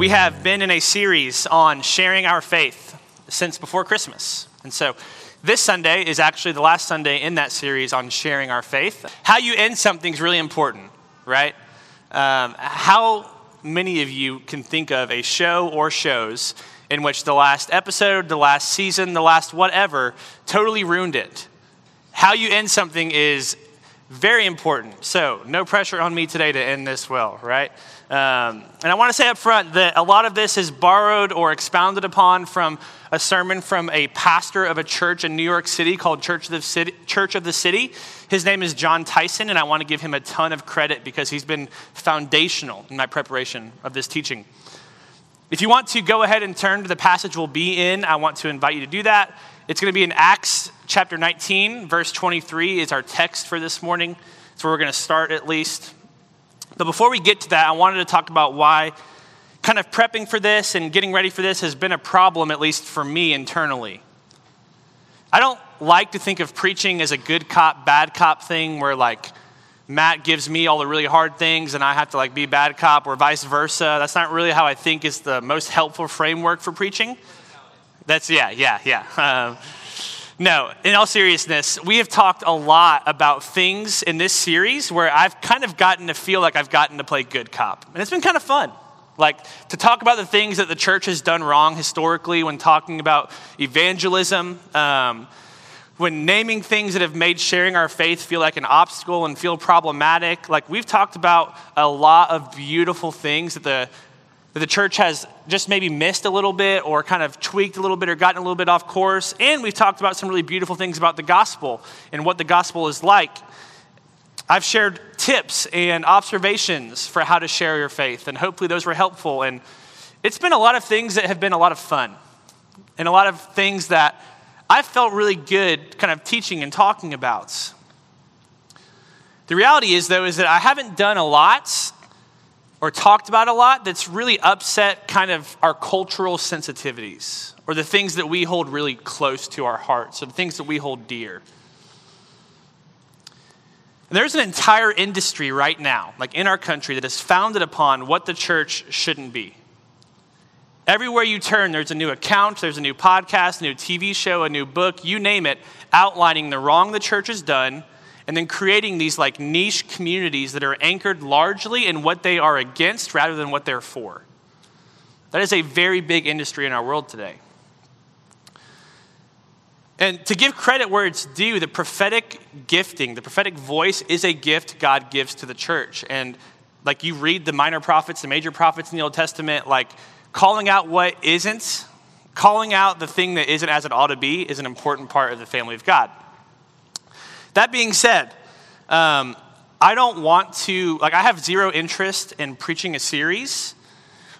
we have been in a series on sharing our faith since before Christmas. And so this Sunday is actually the last Sunday in that series on sharing our faith. How you end something is really important, right? Um, how many of you can think of a show or shows in which the last episode, the last season, the last whatever totally ruined it? How you end something is very important. So, no pressure on me today to end this well, right? Um, and I want to say up front that a lot of this is borrowed or expounded upon from a sermon from a pastor of a church in New York City called Church of the City. Church of the City. His name is Jon Tyson, and I want to give him a ton of credit because he's been foundational in my preparation of this teaching. If you want to go ahead and turn to the passage we'll be in, I want to invite you to do that. It's going to be in Acts chapter 19, verse 23 is our text for this morning. That's where we're going to start at least. But before we get to that, I wanted to talk about why kind of prepping for this and getting ready for this has been a problem, at least for me internally. I don't like to think of preaching as a good cop, bad cop thing where like Matt gives me all the really hard things and I have to like be bad cop or vice versa. That's not really how I think is the most helpful framework for preaching. That's, yeah, yeah, yeah. Um, no, in all seriousness, we have talked a lot about things in this series where I've kind of gotten to feel like I've gotten to play good cop. And it's been kind of fun. Like to talk about the things that the church has done wrong historically when talking about evangelism, um, when naming things that have made sharing our faith feel like an obstacle and feel problematic. Like we've talked about a lot of beautiful things that the that the church has just maybe missed a little bit or kind of tweaked a little bit or gotten a little bit off course. And we've talked about some really beautiful things about the gospel and what the gospel is like. I've shared tips and observations for how to share your faith, and hopefully those were helpful. And it's been a lot of things that have been a lot of fun, and a lot of things that I felt really good kind of teaching and talking about. The reality is, though, is that I haven't done a lot or talked about a lot that's really upset kind of our cultural sensitivities or the things that we hold really close to our hearts or the things that we hold dear. And there's an entire industry right now, like in our country, that is founded upon what the church shouldn't be. Everywhere you turn, there's a new account, there's a new podcast, a new TV show, a new book, you name it, outlining the wrong the church has done and then creating these like niche communities that are anchored largely in what they are against rather than what they're for. That is a very big industry in our world today. And to give credit where it's due, the prophetic gifting, the prophetic voice is a gift God gives to the church. And like you read the minor prophets, the major prophets in the Old Testament, like calling out what isn't, calling out the thing that isn't as it ought to be is an important part of the family of God. That being said, um, I don't want to, like, I have zero interest in preaching a series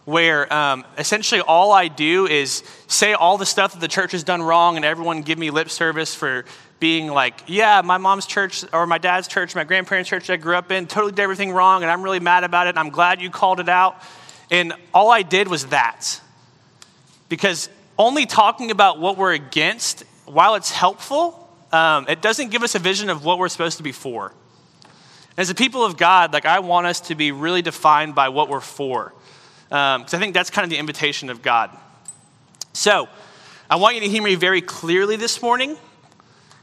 where um, essentially all I do is say all the stuff that the church has done wrong and everyone give me lip service for being like, yeah, my mom's church or my dad's church, my grandparents' church I grew up in totally did everything wrong and I'm really mad about it and I'm glad you called it out. And all I did was that. Because only talking about what we're against, while it's helpful, um, it doesn't give us a vision of what we're supposed to be for. As a people of God, like I want us to be really defined by what we're for, because um, I think that's kind of the invitation of God. So, I want you to hear me very clearly this morning.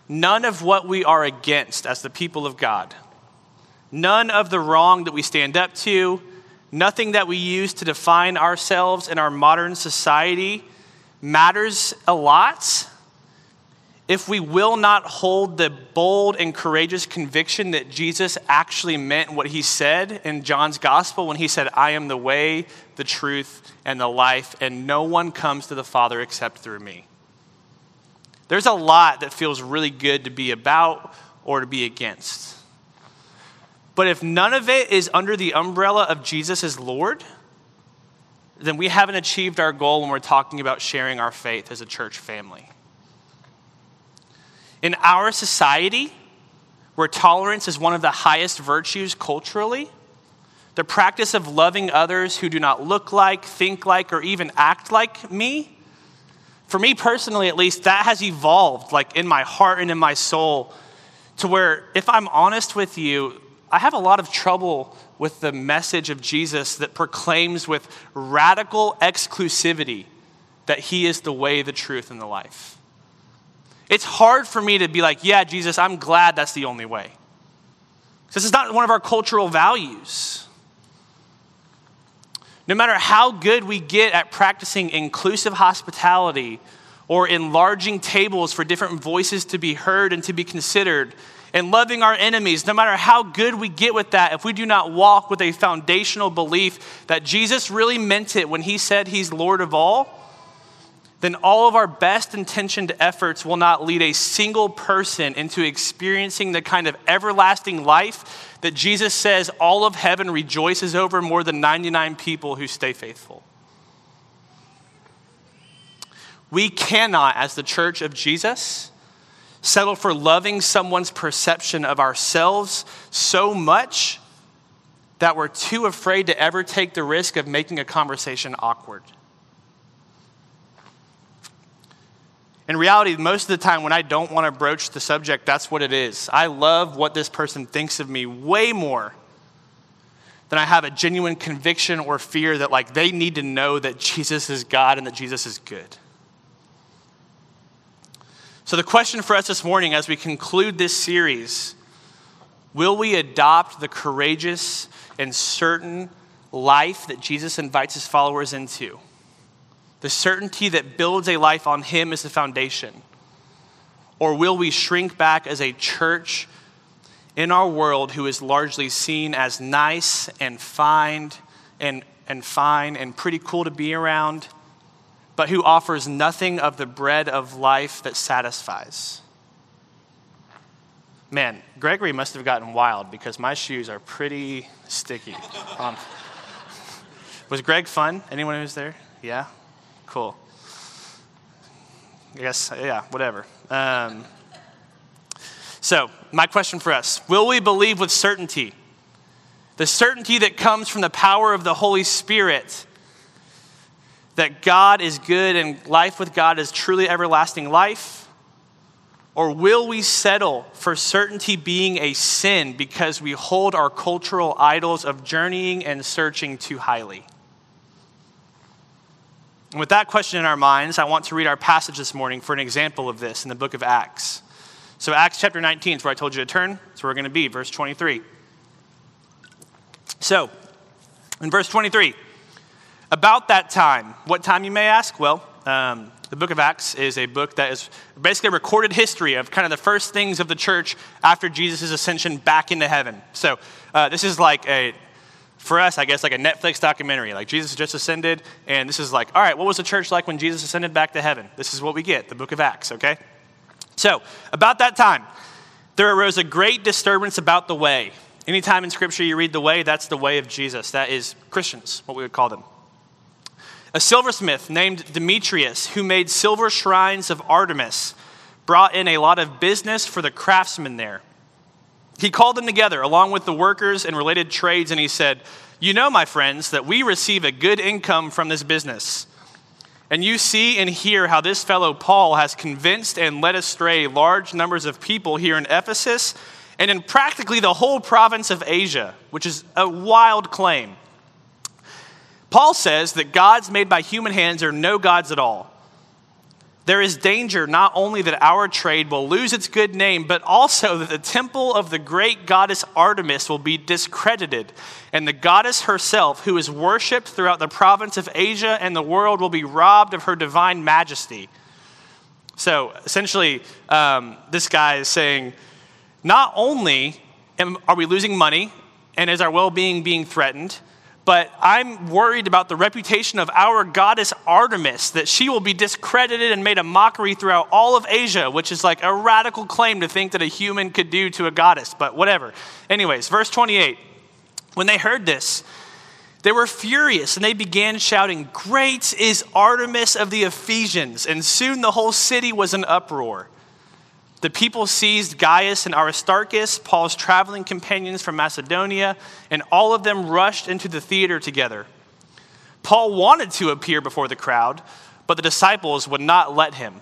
None of what we are against as the people of God, none of the wrong that we stand up to, nothing that we use to define ourselves in our modern society matters a lot if we will not hold the bold and courageous conviction that Jesus actually meant what he said in John's gospel when he said, I am the way, the truth, and the life, and no one comes to the Father except through me. There's a lot that feels really good to be about or to be against. But if none of it is under the umbrella of Jesus as Lord, then we haven't achieved our goal when we're talking about sharing our faith as a church family. In our society, where tolerance is one of the highest virtues culturally, the practice of loving others who do not look like, think like, or even act like me, for me personally at least, that has evolved like in my heart and in my soul to where if I'm honest with you, I have a lot of trouble with the message of Jesus that proclaims with radical exclusivity that he is the way, the truth, and the life. It's hard for me to be like, yeah, Jesus, I'm glad that's the only way. This is not one of our cultural values. No matter how good we get at practicing inclusive hospitality or enlarging tables for different voices to be heard and to be considered, and loving our enemies, no matter how good we get with that, if we do not walk with a foundational belief that Jesus really meant it when he said he's Lord of all, then all of our best intentioned efforts will not lead a single person into experiencing the kind of everlasting life that Jesus says all of heaven rejoices over more than 99 people who stay faithful. We cannot, as the church of Jesus, settle for loving someone's perception of ourselves so much that we're too afraid to ever take the risk of making a conversation awkward. In reality, most of the time when I don't want to broach the subject, that's what it is. I love what this person thinks of me way more than I have a genuine conviction or fear that like they need to know that Jesus is God and that Jesus is good. So, the question for us this morning as we conclude this series will we adopt the courageous and certain life that Jesus invites his followers into? The certainty that builds a life on him is the foundation? Or will we shrink back as a church in our world who is largely seen as nice and fine and, and fine and pretty cool to be around? but who offers nothing of the bread of life that satisfies. Man, Gregory must have gotten wild because my shoes are pretty sticky. Um, was Greg fun? Anyone who was there? Yeah? Cool. I guess, yeah, whatever. Um, so, my question for us Will we believe with certainty? The certainty that comes from the power of the Holy Spirit that God is good and life with God is truly everlasting life? Or will we settle for certainty being a sin because we hold our cultural idols of journeying and searching too highly? And with that question in our minds, I want to read our passage this morning for an example of this in the book of Acts. So, Acts chapter 19 is where I told you to turn. That's where we're going to be, verse 23. So, in verse 23, about that time, what time you may ask? Well, um, the book of Acts is a book that is basically a recorded history of kind of the first things of the church after Jesus' ascension back into heaven. So uh, this is like a, for us, I guess, like a Netflix documentary. Like Jesus just ascended, and this is like, all right, what was the church like when Jesus ascended back to heaven? This is what we get, the book of Acts, okay? So, about that time, there arose a great disturbance about the way. Anytime in Scripture you read the way, that's the way of Jesus. That is Christians, what we would call them a silversmith named Demetrius, who made silver shrines of Artemis, brought in a lot of business for the craftsmen there. He called them together along with the workers and related trades, and he said, You know, my friends, that we receive a good income from this business. And you see and hear how this fellow Paul has convinced and led astray large numbers of people here in Ephesus and in practically the whole province of Asia, which is a wild claim. Paul says that gods made by human hands are no gods at all. There is danger not only that our trade will lose its good name, but also that the temple of the great goddess Artemis will be discredited, and the goddess herself, who is worshipped throughout the province of Asia and the world, will be robbed of her divine majesty. So essentially, um, this guy is saying, not only am, are we losing money and is our well being being threatened, but I'm worried about the reputation of our goddess Artemis, that she will be discredited and made a mockery throughout all of Asia, which is like a radical claim to think that a human could do to a goddess, but whatever. Anyways, verse 28. When they heard this, they were furious and they began shouting, Great is Artemis of the Ephesians! And soon the whole city was in uproar. The people seized Gaius and Aristarchus, Paul's traveling companions from Macedonia, and all of them rushed into the theater together. Paul wanted to appear before the crowd, but the disciples would not let him.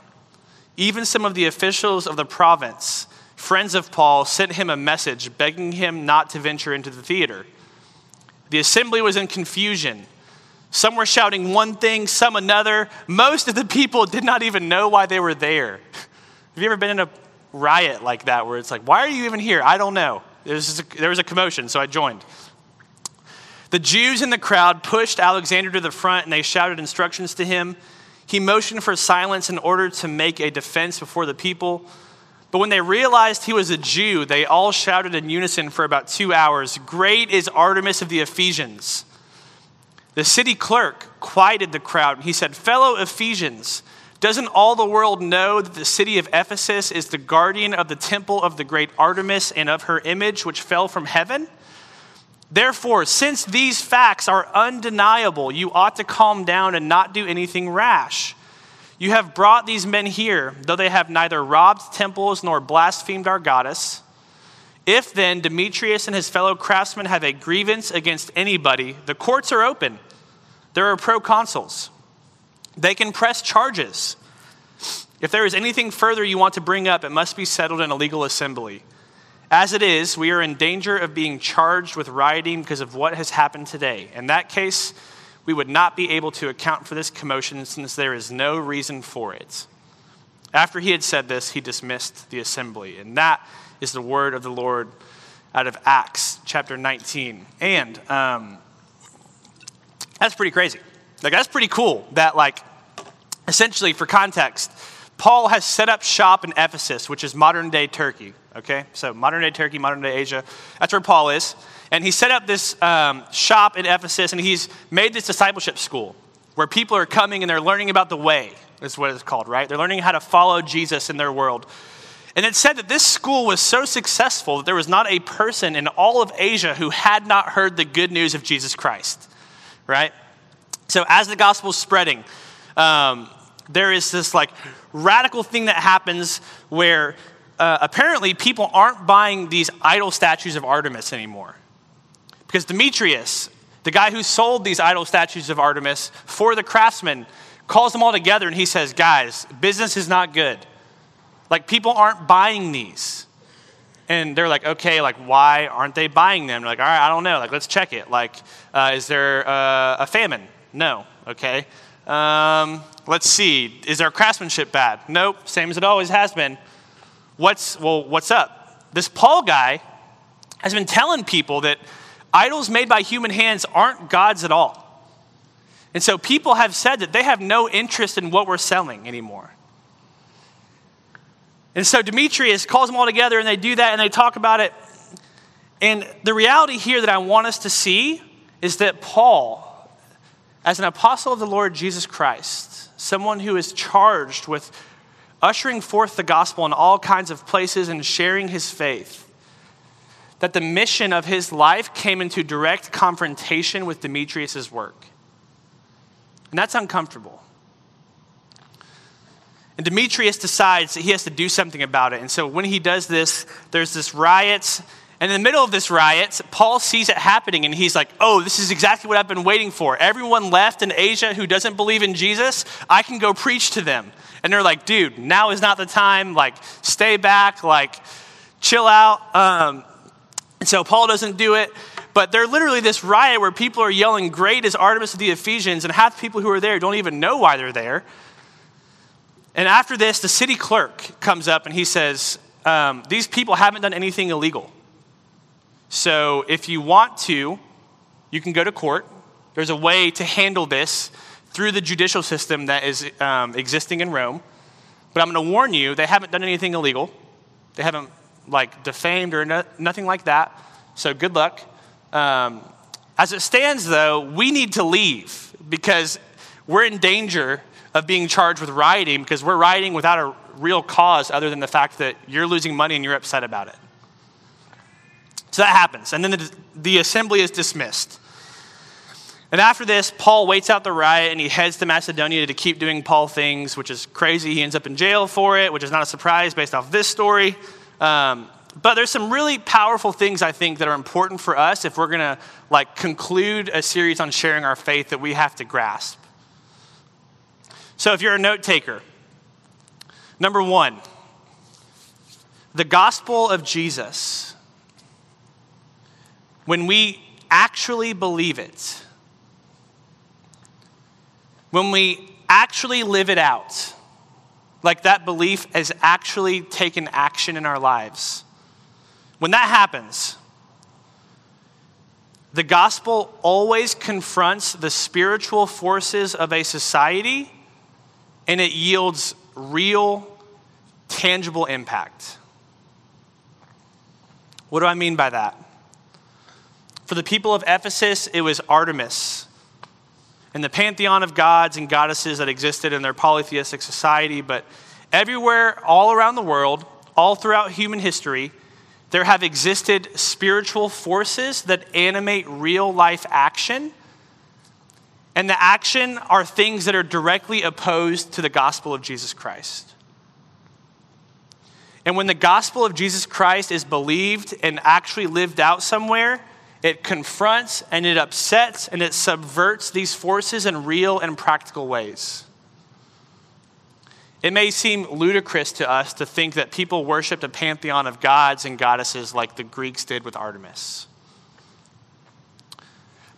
Even some of the officials of the province friends of Paul sent him a message begging him not to venture into the theater. The assembly was in confusion. Some were shouting one thing, some another. Most of the people did not even know why they were there. Have you ever been in a riot like that where it's like, why are you even here? I don't know. There was, a, there was a commotion, so I joined. The Jews in the crowd pushed Alexander to the front and they shouted instructions to him. He motioned for silence in order to make a defense before the people. But when they realized he was a Jew, they all shouted in unison for about two hours Great is Artemis of the Ephesians. The city clerk quieted the crowd and he said, Fellow Ephesians, doesn't all the world know that the city of Ephesus is the guardian of the temple of the great Artemis and of her image which fell from heaven? Therefore, since these facts are undeniable, you ought to calm down and not do anything rash. You have brought these men here, though they have neither robbed temples nor blasphemed our goddess. If then Demetrius and his fellow craftsmen have a grievance against anybody, the courts are open. There are proconsuls. They can press charges. If there is anything further you want to bring up, it must be settled in a legal assembly. As it is, we are in danger of being charged with rioting because of what has happened today. In that case, we would not be able to account for this commotion since there is no reason for it. After he had said this, he dismissed the assembly. And that is the word of the Lord out of Acts chapter 19. And um, that's pretty crazy. Like, that's pretty cool that, like, essentially, for context, Paul has set up shop in Ephesus, which is modern day Turkey okay? So modern day Turkey, modern day Asia. That's where Paul is. And he set up this um, shop in Ephesus, and he's made this discipleship school where people are coming and they're learning about the way, is what it's called, right? They're learning how to follow Jesus in their world. And it said that this school was so successful that there was not a person in all of Asia who had not heard the good news of Jesus Christ, right? So as the gospel is spreading, um, there is this like radical thing that happens where uh, apparently people aren't buying these idol statues of Artemis anymore. Because Demetrius, the guy who sold these idol statues of Artemis for the craftsmen, calls them all together and he says, Guys, business is not good. Like, people aren't buying these. And they're like, okay, like, why aren't they buying them? They're like, all right, I don't know. Like, let's check it. Like, uh, is there uh, a famine? No. Okay. Um, let's see. Is our craftsmanship bad? Nope. Same as it always has been what's, well, what's up? This Paul guy has been telling people that idols made by human hands aren't gods at all. And so people have said that they have no interest in what we're selling anymore. And so Demetrius calls them all together and they do that and they talk about it. And the reality here that I want us to see is that Paul, as an apostle of the Lord Jesus Christ, someone who is charged with ushering forth the gospel in all kinds of places and sharing his faith, that the mission of his life came into direct confrontation with Demetrius' work. And that's uncomfortable. And Demetrius decides that he has to do something about it. And so when he does this, there's this riot. And in the middle of this riot, Paul sees it happening and he's like, oh, this is exactly what I've been waiting for. Everyone left in Asia who doesn't believe in Jesus, I can go preach to them. And they're like, dude, now is not the time. Like, stay back, like, chill out. Um, and so Paul doesn't do it. But they're literally this riot where people are yelling, Great is Artemis of the Ephesians, and half the people who are there don't even know why they're there. And after this, the city clerk comes up and he says, um, These people haven't done anything illegal. So if you want to, you can go to court. There's a way to handle this through the judicial system that is um, existing in Rome. But I'm going to warn you, they haven't done anything illegal. They haven't like defamed or no, nothing like that. So good luck. Um, as it stands, though, we need to leave because we're in danger of being charged with rioting because we're rioting without a real cause other than the fact that you're losing money and you're upset about it. So that happens. And then the, the assembly is dismissed. And after this, Paul waits out the riot and he heads to Macedonia to keep doing Paul things, which is crazy. He ends up in jail for it, which is not a surprise based off this story. Um, but there's some really powerful things I think that are important for us if we're going to like conclude a series on sharing our faith that we have to grasp. So if you're a note taker, number one, the gospel of Jesus, when we actually believe it, when we actually live it out, like that belief has actually taken action in our lives, when that happens, the gospel always confronts the spiritual forces of a society and it yields real, tangible impact. What do I mean by that? For the people of Ephesus, it was Artemis and the pantheon of gods and goddesses that existed in their polytheistic society. But everywhere, all around the world, all throughout human history, there have existed spiritual forces that animate real life action. And the action are things that are directly opposed to the gospel of Jesus Christ. And when the gospel of Jesus Christ is believed and actually lived out somewhere, it confronts and it upsets and it subverts these forces in real and practical ways. It may seem ludicrous to us to think that people worshiped a pantheon of gods and goddesses like the Greeks did with Artemis.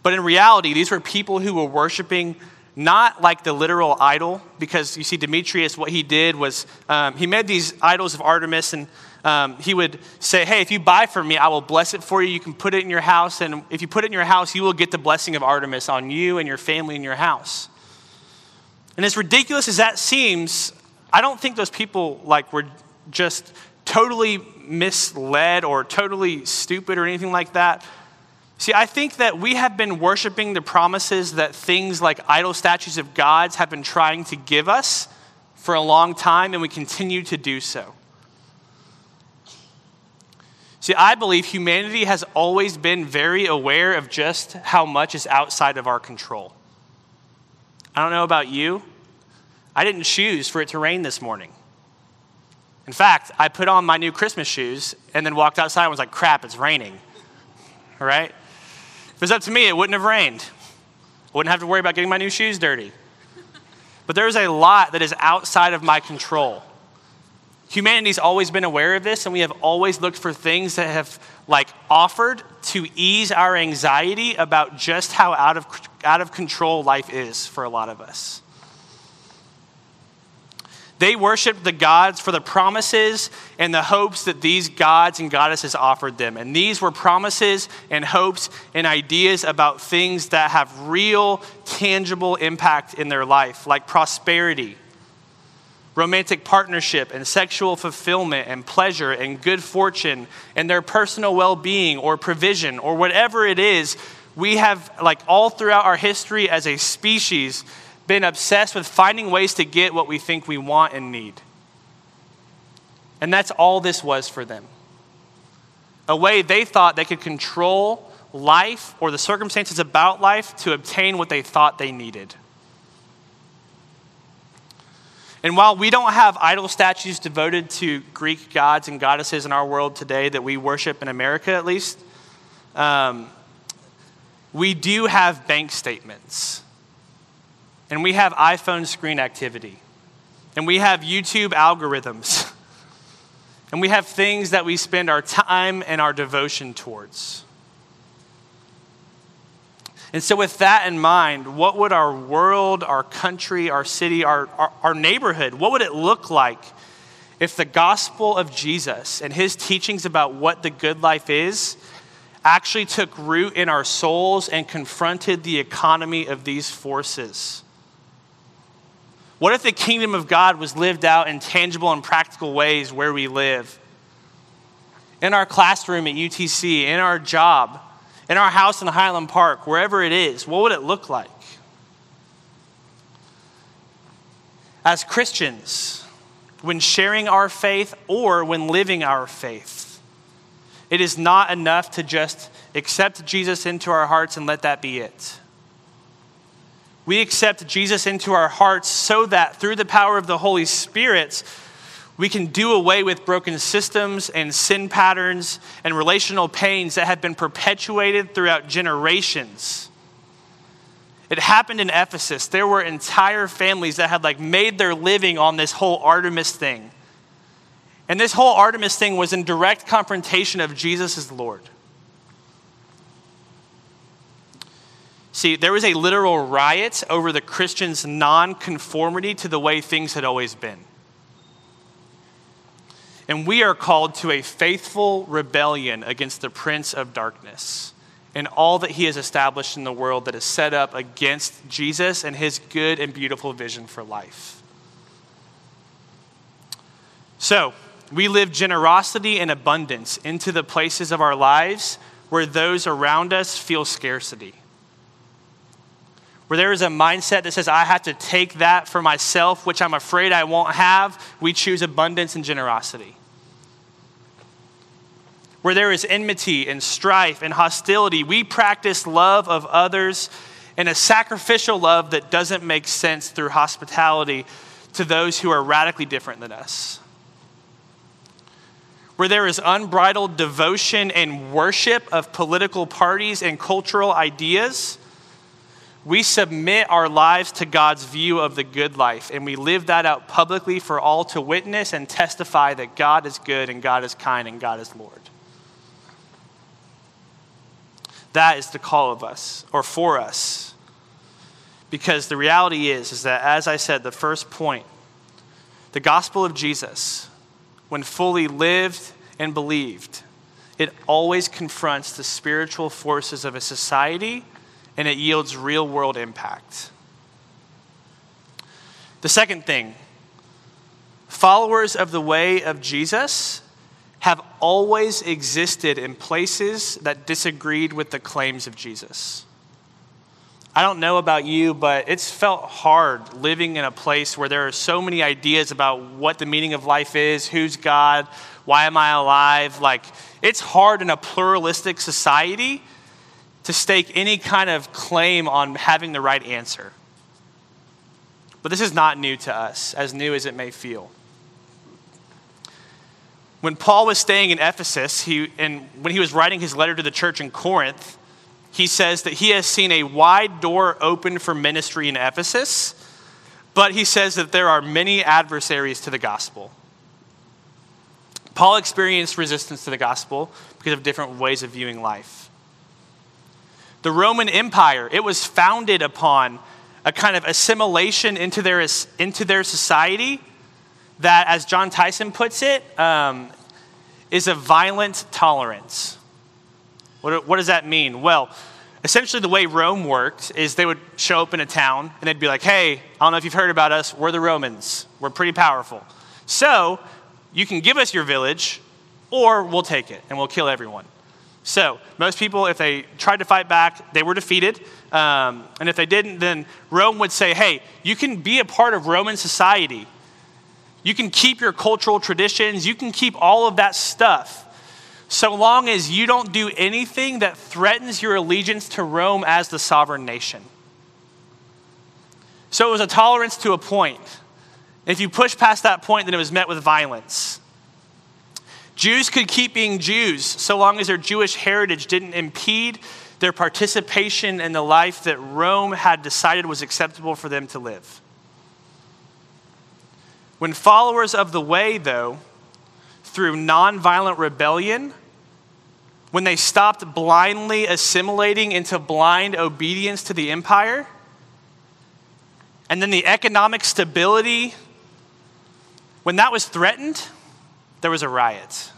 But in reality, these were people who were worshiping not like the literal idol, because you see, Demetrius, what he did was um, he made these idols of Artemis, and um, he would say, Hey, if you buy from me, I will bless it for you. You can put it in your house, and if you put it in your house, you will get the blessing of Artemis on you and your family and your house. And as ridiculous as that seems, I don't think those people like were just totally misled or totally stupid or anything like that. See, I think that we have been worshiping the promises that things like idol statues of gods have been trying to give us for a long time, and we continue to do so. See, I believe humanity has always been very aware of just how much is outside of our control. I don't know about you, I didn't choose for it to rain this morning. In fact, I put on my new Christmas shoes and then walked outside and was like, crap, it's raining. All right? If it was up to me, it wouldn't have rained. I wouldn't have to worry about getting my new shoes dirty. But there's a lot that is outside of my control. Humanity's always been aware of this, and we have always looked for things that have like offered to ease our anxiety about just how out of, out of control life is for a lot of us. They worshiped the gods for the promises and the hopes that these gods and goddesses offered them. And these were promises and hopes and ideas about things that have real, tangible impact in their life, like prosperity, romantic partnership, and sexual fulfillment, and pleasure, and good fortune, and their personal well being or provision, or whatever it is. We have, like, all throughout our history as a species, been obsessed with finding ways to get what we think we want and need. And that's all this was for them. A way they thought they could control life or the circumstances about life to obtain what they thought they needed. And while we don't have idol statues devoted to Greek gods and goddesses in our world today that we worship in America, at least, um, we do have bank statements. And we have iPhone screen activity, and we have YouTube algorithms, and we have things that we spend our time and our devotion towards. And so, with that in mind, what would our world, our country, our city, our, our, our, neighborhood, what would it look like if the gospel of Jesus and his teachings about what the good life is actually took root in our souls and confronted the economy of these forces? What if the kingdom of God was lived out in tangible and practical ways where we live? In our classroom at UTC, in our job, in our house in Highland Park, wherever it is, what would it look like? As Christians, when sharing our faith or when living our faith, it is not enough to just accept Jesus into our hearts and let that be it we accept Jesus into our hearts so that through the power of the Holy Spirit, we can do away with broken systems and sin patterns and relational pains that have been perpetuated throughout generations. It happened in Ephesus. There were entire families that had like made their living on this whole Artemis thing. And this whole Artemis thing was in direct confrontation of Jesus as Lord. See, there was a literal riot over the Christians' nonconformity to the way things had always been. And we are called to a faithful rebellion against the prince of darkness and all that he has established in the world that is set up against Jesus and his good and beautiful vision for life. So, we live generosity and abundance into the places of our lives where those around us feel scarcity. Where there is a mindset that says, I have to take that for myself, which I'm afraid I won't have, we choose abundance and generosity. Where there is enmity and strife and hostility, we practice love of others and a sacrificial love that doesn't make sense through hospitality to those who are radically different than us where there is unbridled devotion and worship of political parties and cultural ideas, we submit our lives to God's view of the good life, and we live that out publicly for all to witness and testify that God is good and God is kind and God is Lord. That is the call of us, or for us. Because the reality is, is that, as I said, the first point, the gospel of Jesus, when fully lived and believed, it always confronts the spiritual forces of a society and it yields real world impact. The second thing followers of the way of Jesus have always existed in places that disagreed with the claims of Jesus. I don't know about you, but it's felt hard living in a place where there are so many ideas about what the meaning of life is, who's God, why am I alive. Like, it's hard in a pluralistic society to stake any kind of claim on having the right answer. But this is not new to us, as new as it may feel. When Paul was staying in Ephesus, he, and when he was writing his letter to the church in Corinth, he says that he has seen a wide door open for ministry in Ephesus, but he says that there are many adversaries to the gospel. Paul experienced resistance to the gospel because of different ways of viewing life. The Roman Empire, it was founded upon a kind of assimilation into their, into their society that, as Jon Tyson puts it, um, is a violent tolerance. What, what does that mean? Well, essentially, the way Rome worked is they would show up in a town and they'd be like, hey, I don't know if you've heard about us. We're the Romans, we're pretty powerful. So, you can give us your village or we'll take it and we'll kill everyone. So, most people, if they tried to fight back, they were defeated. Um, and if they didn't, then Rome would say, hey, you can be a part of Roman society. You can keep your cultural traditions. You can keep all of that stuff so long as you don't do anything that threatens your allegiance to Rome as the sovereign nation. So it was a tolerance to a point. If you push past that point, then it was met with violence. Jews could keep being Jews so long as their Jewish heritage didn't impede their participation in the life that Rome had decided was acceptable for them to live. When followers of the way, though, through nonviolent rebellion, when they stopped blindly assimilating into blind obedience to the empire, and then the economic stability, when that was threatened, there was a riot.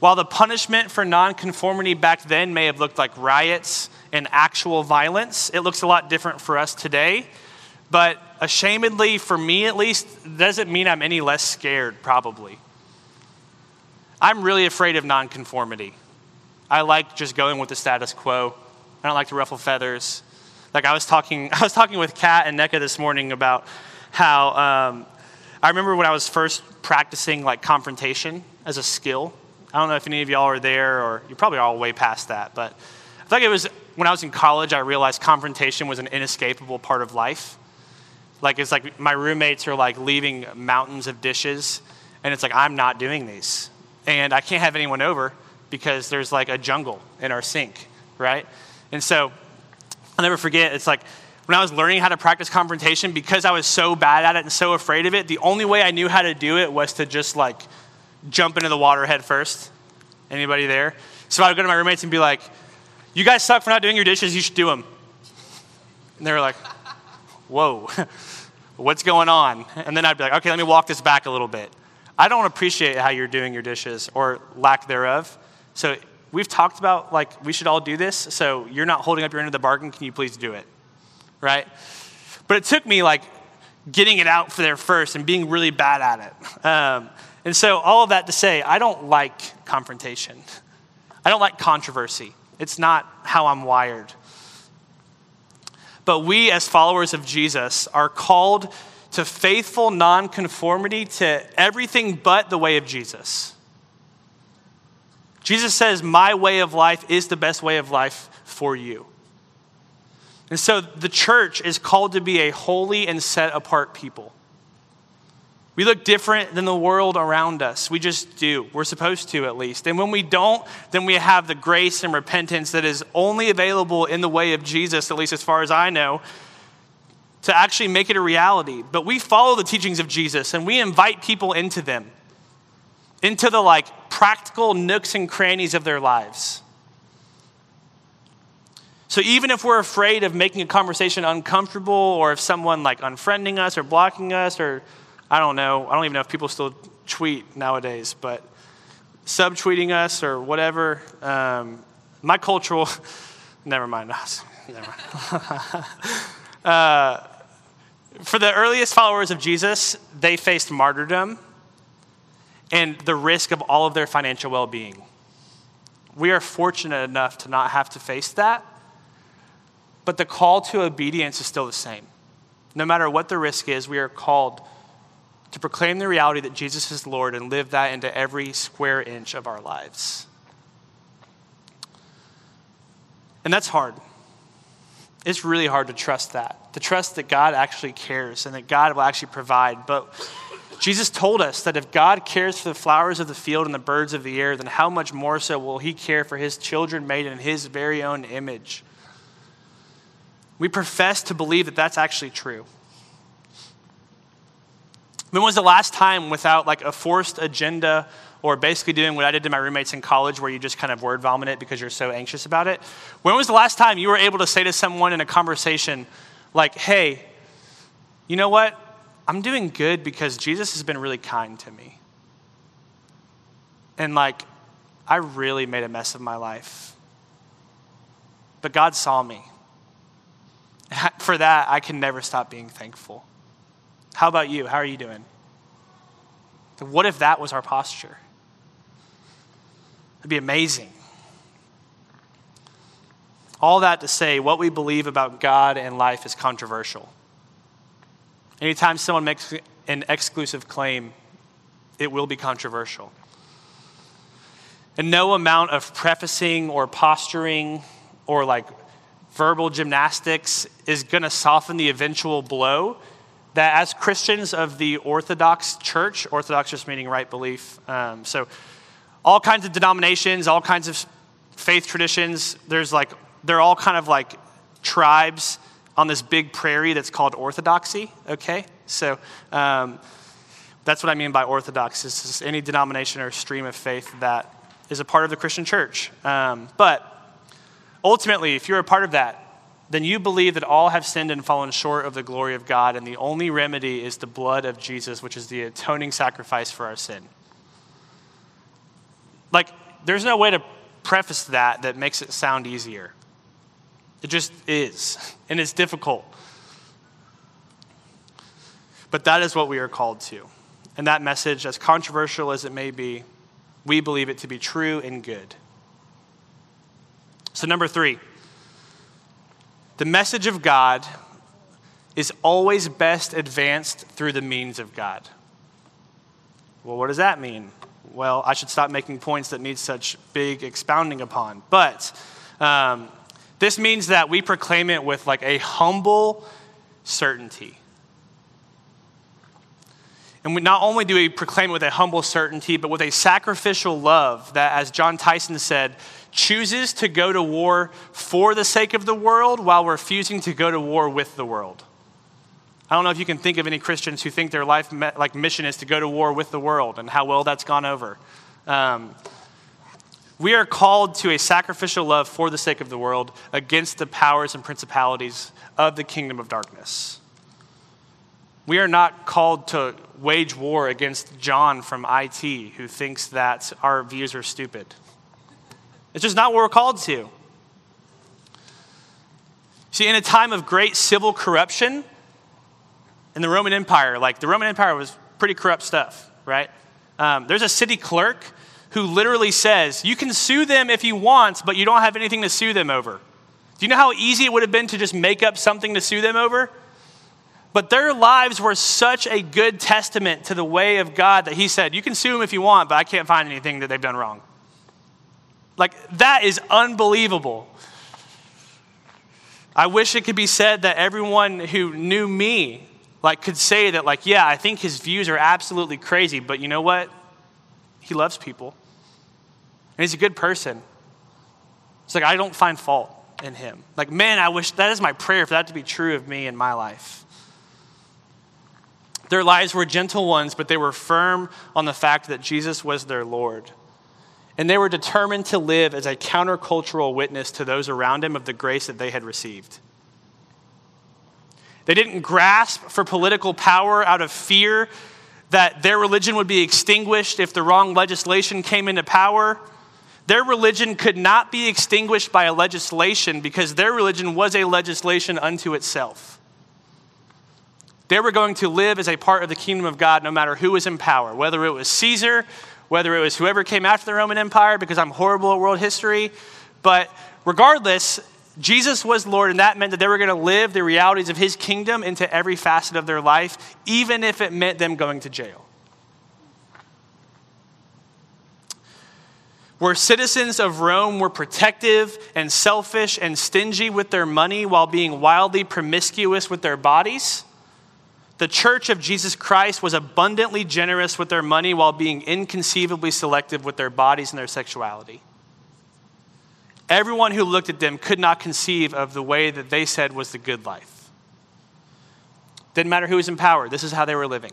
While the punishment for nonconformity back then may have looked like riots and actual violence, it looks a lot different for us today but ashamedly, for me at least, doesn't mean I'm any less scared, probably. I'm really afraid of nonconformity. I like just going with the status quo. I don't like to ruffle feathers. Like I was talking, I was talking with Kat and NECA this morning about how um, I remember when I was first practicing like confrontation as a skill. I don't know if any of y'all are there, or you're probably all way past that. But I think it was when I was in college. I realized confrontation was an inescapable part of life. Like it's like my roommates are like leaving mountains of dishes, and it's like I'm not doing these, and I can't have anyone over because there's like a jungle in our sink, right? And so I'll never forget. It's like when I was learning how to practice confrontation, because I was so bad at it and so afraid of it, the only way I knew how to do it was to just like jump into the water head first. Anybody there? So I would go to my roommates and be like, You guys suck for not doing your dishes, you should do them. And they were like, Whoa, what's going on? And then I'd be like, Okay, let me walk this back a little bit. I don't appreciate how you're doing your dishes or lack thereof. So we've talked about like we should all do this. So you're not holding up your end of the bargain. Can you please do it? Right? But it took me like getting it out for there first and being really bad at it. Um, and so all of that to say, I don't like confrontation. I don't like controversy. It's not how I'm wired. But we, as followers of Jesus, are called to faithful nonconformity to everything but the way of Jesus. Jesus says, My way of life is the best way of life for you. And so the church is called to be a holy and set apart people. We look different than the world around us. We just do. We're supposed to, at least. And when we don't, then we have the grace and repentance that is only available in the way of Jesus, at least as far as I know, to actually make it a reality. But we follow the teachings of Jesus and we invite people into them, into the like practical nooks and crannies of their lives. So even if we're afraid of making a conversation uncomfortable or if someone like unfriending us or blocking us or I don't know. I don't even know if people still tweet nowadays, but subtweeting us or whatever. Um, my cultural, never mind. Never mind. uh, for the earliest followers of Jesus, they faced martyrdom and the risk of all of their financial well being. We are fortunate enough to not have to face that, but the call to obedience is still the same. No matter what the risk is, we are called to proclaim the reality that Jesus is Lord and live that into every square inch of our lives. And that's hard. It's really hard to trust that, to trust that God actually cares and that God will actually provide. But Jesus told us that if God cares for the flowers of the field and the birds of the air, then how much more so will he care for his children made in his very own image? We profess to believe that that's actually true. When was the last time without like a forced agenda or basically doing what I did to my roommates in college where you just kind of word vomit it because you're so anxious about it? When was the last time you were able to say to someone in a conversation, like, hey, you know what? I'm doing good because Jesus has been really kind to me. And like, I really made a mess of my life. But God saw me. For that, I can never stop being thankful. How about you? How are you doing? What if that was our posture? It'd be amazing. All that to say, what we believe about God and life is controversial. Anytime someone makes an exclusive claim, it will be controversial. And no amount of prefacing or posturing or like verbal gymnastics is going to soften the eventual blow that as Christians of the Orthodox Church, Orthodox just meaning right belief, um, so all kinds of denominations, all kinds of faith traditions, there's like, they're all kind of like tribes on this big prairie that's called Orthodoxy, okay? So um, that's what I mean by Orthodox, is any denomination or stream of faith that is a part of the Christian church. Um, but ultimately, if you're a part of that, then you believe that all have sinned and fallen short of the glory of God, and the only remedy is the blood of Jesus, which is the atoning sacrifice for our sin. Like, there's no way to preface that that makes it sound easier. It just is, and it's difficult. But that is what we are called to. And that message, as controversial as it may be, we believe it to be true and good. So, number three. The message of God is always best advanced through the means of God. Well, what does that mean? Well, I should stop making points that need such big expounding upon. But um, this means that we proclaim it with like a humble certainty. And we, not only do we proclaim it with a humble certainty, but with a sacrificial love that, as Jon Tyson said, chooses to go to war for the sake of the world while refusing to go to war with the world. I don't know if you can think of any Christians who think their life like mission is to go to war with the world and how well that's gone over. Um, we are called to a sacrificial love for the sake of the world against the powers and principalities of the kingdom of darkness. We are not called to wage war against John from IT who thinks that our views are stupid. It's just not what we're called to. See, in a time of great civil corruption in the Roman Empire, like the Roman Empire was pretty corrupt stuff, right? Um, there's a city clerk who literally says, You can sue them if you want, but you don't have anything to sue them over. Do you know how easy it would have been to just make up something to sue them over? But their lives were such a good testament to the way of God that he said, You can sue them if you want, but I can't find anything that they've done wrong. Like, that is unbelievable. I wish it could be said that everyone who knew me like could say that like yeah i think his views are absolutely crazy but you know what he loves people. And he's a good person. It's like, I don't find fault in him. Like, man, I wish that is my prayer for that to be true of me in my life. Their lives were gentle ones, but they were firm on the fact that Jesus was their Lord. And they were determined to live as a countercultural witness to those around him of the grace that they had received. They didn't grasp for political power out of fear that their religion would be extinguished if the wrong legislation came into power. Their religion could not be extinguished by a legislation because their religion was a legislation unto itself. They were going to live as a part of the kingdom of God no matter who was in power, whether it was Caesar, whether it was whoever came after the Roman Empire, because I'm horrible at world history. But regardless, Jesus was Lord, and that meant that they were going to live the realities of his kingdom into every facet of their life, even if it meant them going to jail. Where citizens of Rome were protective and selfish and stingy with their money while being wildly promiscuous with their bodies, the church of Jesus Christ was abundantly generous with their money while being inconceivably selective with their bodies and their sexuality. Everyone who looked at them could not conceive of the way that they said was the good life. Didn't matter who was in power, this is how they were living.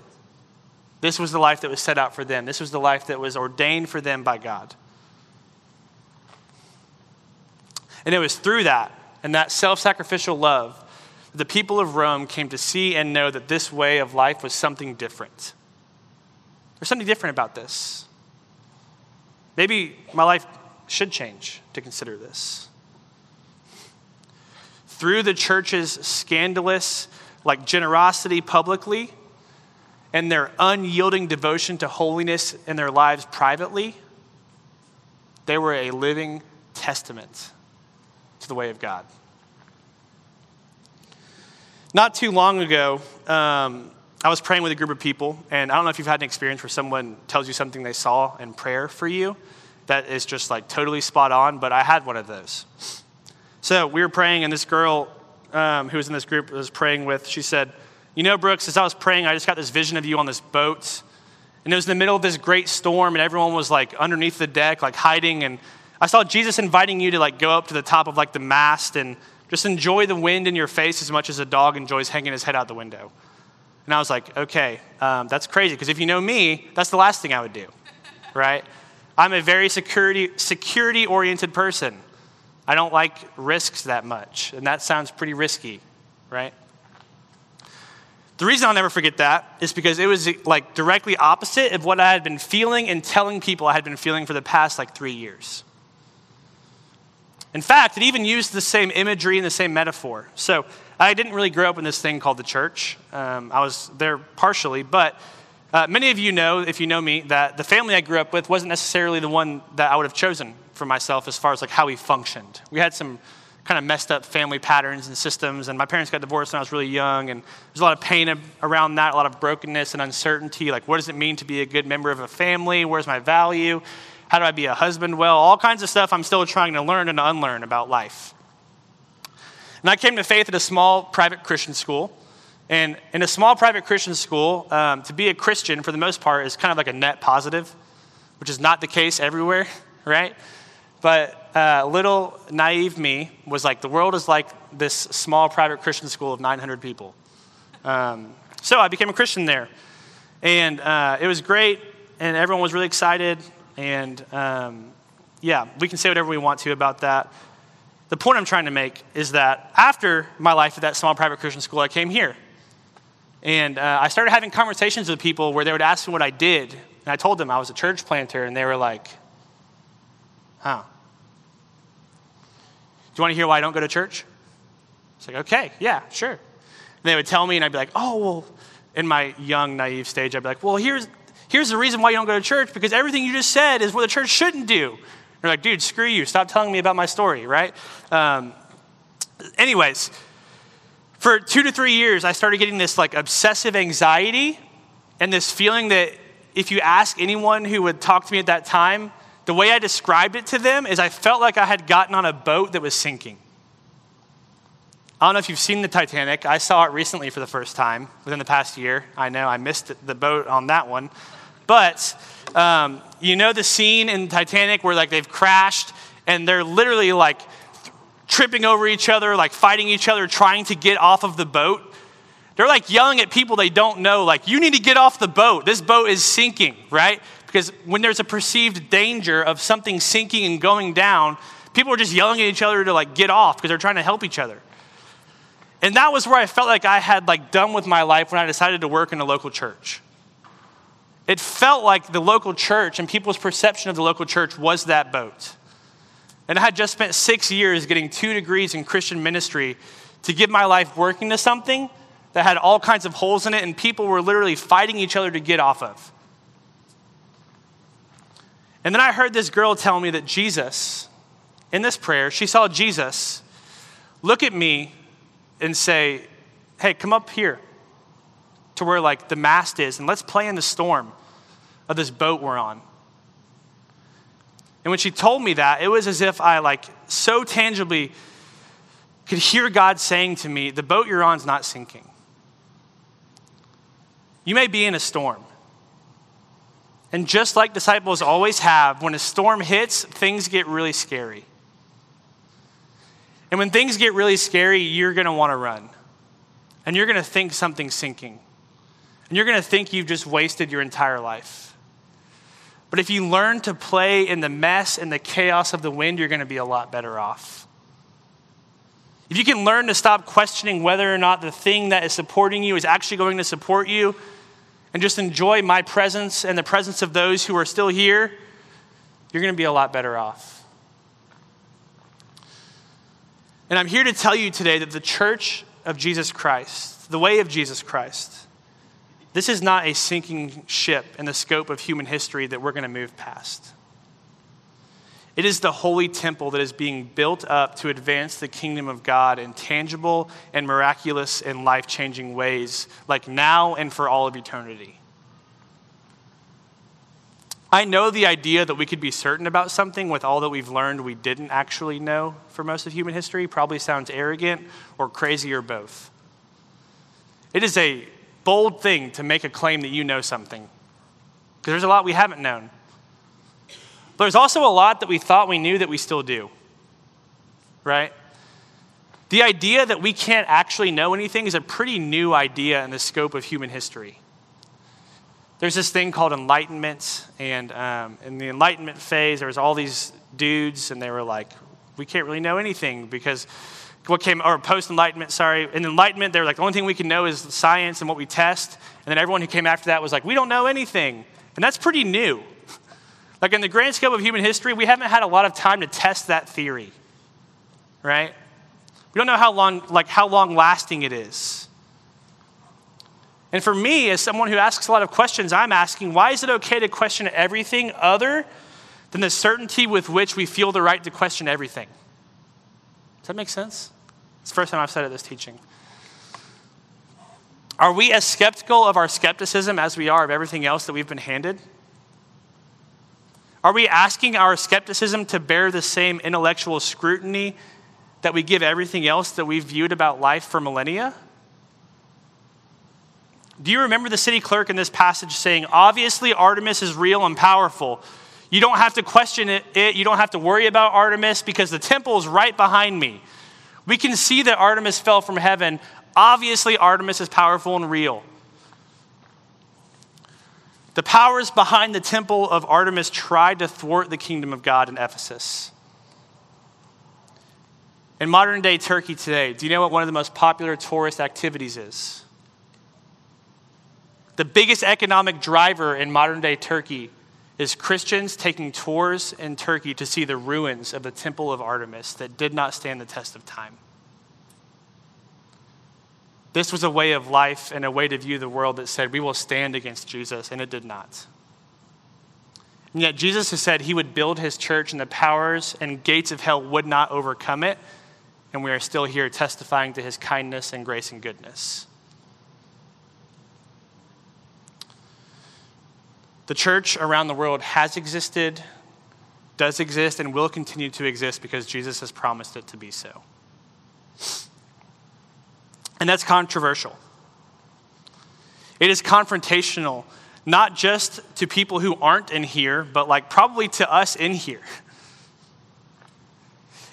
This was the life that was set out for them. This was the life that was ordained for them by God. And it was through that and that self sacrificial love the people of Rome came to see and know that this way of life was something different. There's something different about this. Maybe my life should change to consider this. Through the church's scandalous, like generosity publicly, and their unyielding devotion to holiness in their lives privately, they were a living testament to the way of God. Not too long ago, um, I was praying with a group of people, and I don't know if you've had an experience where someone tells you something they saw in prayer for you, that is just like totally spot on, but I had one of those. So we were praying, and this girl um, who was in this group was praying with, she said, You know, Brooks, as I was praying, I just got this vision of you on this boat. And it was in the middle of this great storm, and everyone was like underneath the deck, like hiding. And I saw Jesus inviting you to like go up to the top of like the mast and just enjoy the wind in your face as much as a dog enjoys hanging his head out the window. And I was like, okay, um, that's crazy. Because if you know me, that's the last thing I would do, right? I'm a very security, security oriented person. I don't like risks that much, and that sounds pretty risky, right? The reason I'll never forget that is because it was like directly opposite of what I had been feeling and telling people I had been feeling for the past like three years. In fact, it even used the same imagery and the same metaphor. So I didn't really grow up in this thing called the church. Um, I was there partially, but uh, many of you know, if you know me, that the family I grew up with wasn't necessarily the one that I would have chosen for myself as far as like how we functioned. We had some kind of messed up family patterns and systems, and my parents got divorced when I was really young, and there's a lot of pain around that, a lot of brokenness and uncertainty. Like, what does it mean to be a good member of a family? Where's my value? How do I be a husband well? All kinds of stuff I'm still trying to learn and unlearn about life. And I came to faith at a small private Christian school And in a small private Christian school, um, to be a Christian, for the most part, is kind of like a net positive, which is not the case everywhere, right? But uh, little naive me was like, the world is like this small private Christian school of 900 people. Um, so I became a Christian there. And uh, it was great, and everyone was really excited. And um, yeah, we can say whatever we want to about that. The point I'm trying to make is that after my life at that small private Christian school, I came here. And uh, I started having conversations with people where they would ask me what I did. And I told them I was a church planter, and they were like, huh. Do you want to hear why I don't go to church? It's like, okay, yeah, sure. And they would tell me, and I'd be like, oh, well, in my young, naive stage, I'd be like, well, here's, here's the reason why you don't go to church, because everything you just said is what the church shouldn't do. They're like, dude, screw you. Stop telling me about my story, right? Um, anyways, for two to three years, I started getting this like obsessive anxiety and this feeling that if you ask anyone who would talk to me at that time, the way I described it to them is I felt like I had gotten on a boat that was sinking. I don't know if you've seen the Titanic. I saw it recently for the first time within the past year. I know I missed the boat on that one. But um, you know the scene in Titanic where like they've crashed and they're literally like tripping over each other, like fighting each other, trying to get off of the boat. They're like yelling at people they don't know, like, you need to get off the boat. This boat is sinking, right? Because when there's a perceived danger of something sinking and going down, people are just yelling at each other to like get off because they're trying to help each other. And that was where I felt like I had like done with my life when I decided to work in a local church. It felt like the local church and people's perception of the local church was that boat. And I had just spent six years getting two degrees in Christian ministry to give my life working to something that had all kinds of holes in it, and people were literally fighting each other to get off of. And then I heard this girl tell me that Jesus, in this prayer, she saw Jesus look at me and say, Hey, come up here to where like the mast is and let's play in the storm of this boat we're on. And when she told me that, it was as if I like so tangibly could hear God saying to me, The boat you're on is not sinking. You may be in a storm. And just like disciples always have, when a storm hits, things get really scary. And when things get really scary, you're going to want to run. And you're going to think something's sinking. And you're going to think you've just wasted your entire life. But if you learn to play in the mess and the chaos of the wind, you're going to be a lot better off. If you can learn to stop questioning whether or not the thing that is supporting you is actually going to support you, and just enjoy my presence and the presence of those who are still here, you're going to be a lot better off. And I'm here to tell you today that the church of Jesus Christ, the way of Jesus Christ, this is not a sinking ship in the scope of human history that we're going to move past. It is the holy temple that is being built up to advance the kingdom of God in tangible and miraculous and life changing ways, like now and for all of eternity. I know the idea that we could be certain about something with all that we've learned we didn't actually know for most of human history probably sounds arrogant or crazy or both. It is a bold thing to make a claim that you know something, because there's a lot we haven't known. But There's also a lot that we thought we knew that we still do, right? The idea that we can't actually know anything is a pretty new idea in the scope of human history. There's this thing called enlightenment, and um, in the enlightenment phase, there was all these dudes, and they were like, "We can't really know anything because what came or post enlightenment sorry in enlightenment they were like the only thing we can know is science and what we test and then everyone who came after that was like we don't know anything and that's pretty new like in the grand scope of human history, we haven't had a lot of time to test that theory, right? We don't know how long, like how long lasting it is. And for me, as someone who asks a lot of questions, I'm asking, why is it okay to question everything other than the certainty with which we feel the right to question everything? Does that make sense? It's the first time I've said it this teaching. Are we as skeptical of our skepticism as we are of everything else that we've been handed? Are we asking our skepticism to bear the same intellectual scrutiny that we give everything else that we've viewed about life for millennia? Do you remember the city clerk in this passage saying, Obviously, Artemis is real and powerful. You don't have to question it, you don't have to worry about Artemis because the temple is right behind me. We can see that Artemis fell from heaven. Obviously, Artemis is powerful and real. The powers behind the temple of Artemis tried to thwart the kingdom of God in Ephesus. In modern day Turkey today, do you know what one of the most popular tourist activities is? The biggest economic driver in modern day Turkey is Christians taking tours in Turkey to see the ruins of the Temple of Artemis that did not stand the test of time. This was a way of life and a way to view the world that said, we will stand against Jesus, and it did not. And yet, Jesus has said he would build his church, and the powers and gates of hell would not overcome it. And we are still here testifying to his kindness and grace and goodness. The church around the world has existed, does exist, and will continue to exist because Jesus has promised it to be so. And that's controversial. It is confrontational, not just to people who aren't in here, but like probably to us in here.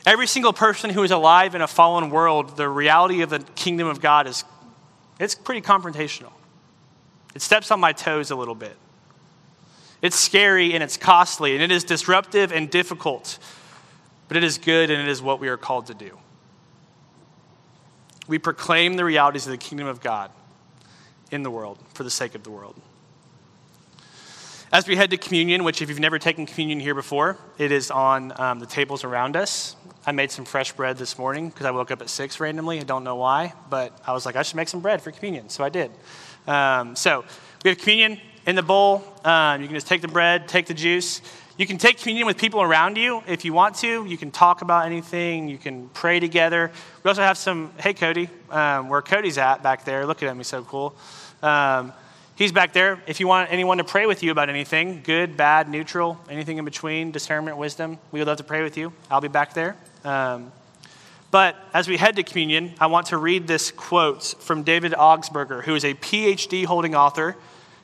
Every single person who is alive in a fallen world, the reality of the kingdom of God is it's pretty confrontational. It steps on my toes a little bit. It's scary and it's costly and it is disruptive and difficult, but it is good and it is what we are called to do. We proclaim the realities of the kingdom of God in the world for the sake of the world. As we head to communion, which if you've never taken communion here before, it is on um, the tables around us. I made some fresh bread this morning because I woke up at six randomly. I don't know why, but I was like, I should make some bread for communion, so I did. Um, so we have communion in the bowl. Um, you can just take the bread, take the juice. You can take communion with people around you if you want to. You can talk about anything. You can pray together. We also have some, hey, Cody, um, where Cody's at back there. Look at he's so cool. Um, he's back there. If you want anyone to pray with you about anything, good, bad, neutral, anything in between, discernment, wisdom, we would love to pray with you. I'll be back there. Um, but as we head to communion, I want to read this quote from David Augsburger, who is a PhD holding author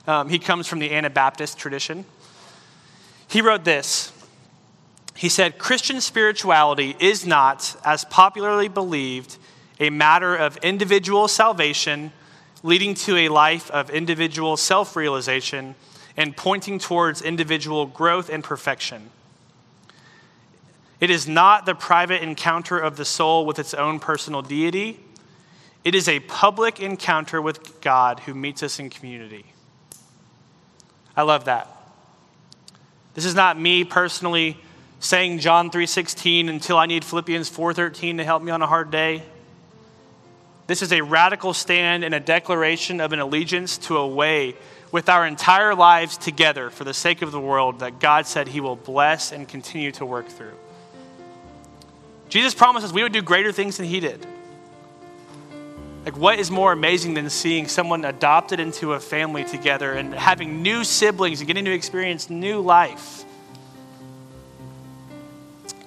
um, he comes from the Anabaptist tradition. He wrote this He said, Christian spirituality is not, as popularly believed, a matter of individual salvation leading to a life of individual self realization and pointing towards individual growth and perfection. It is not the private encounter of the soul with its own personal deity. It is a public encounter with God who meets us in community. I love that. This is not me personally saying John 3:16 until I need Philippians 4:13 to help me on a hard day. This is a radical stand and a declaration of an allegiance to a way with our entire lives together for the sake of the world that God said he will bless and continue to work through. Jesus promises we would do greater things than he did. Like, what is more amazing than seeing someone adopted into a family together and having new siblings and getting to experience new life?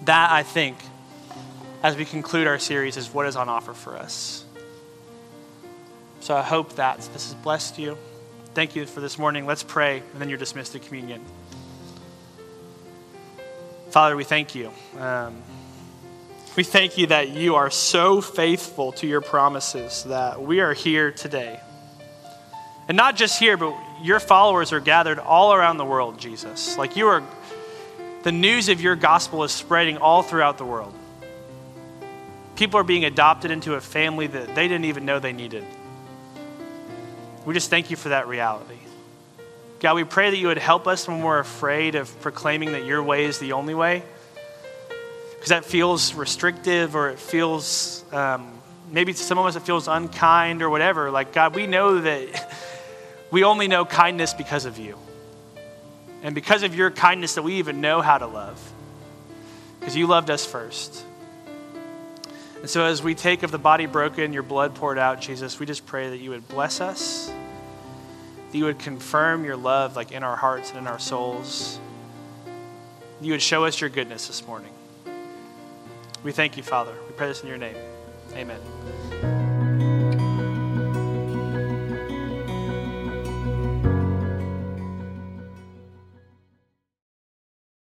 That, I think, as we conclude our series, is what is on offer for us. So I hope that this has blessed you. Thank you for this morning. Let's pray, and then you're dismissed to communion. Father, we thank you. Um, we thank you that you are so faithful to your promises that we are here today. And not just here, but your followers are gathered all around the world, Jesus. Like you are, the news of your gospel is spreading all throughout the world. People are being adopted into a family that they didn't even know they needed. We just thank you for that reality. God, we pray that you would help us when we're afraid of proclaiming that your way is the only way because that feels restrictive or it feels, um, maybe to some of us it feels unkind or whatever. Like, God, we know that we only know kindness because of you. And because of your kindness, that we even know how to love. Because you loved us first. And so, as we take of the body broken, your blood poured out, Jesus, we just pray that you would bless us, that you would confirm your love like in our hearts and in our souls. You would show us your goodness this morning. We thank you, Father. We pray this in your name. Amen.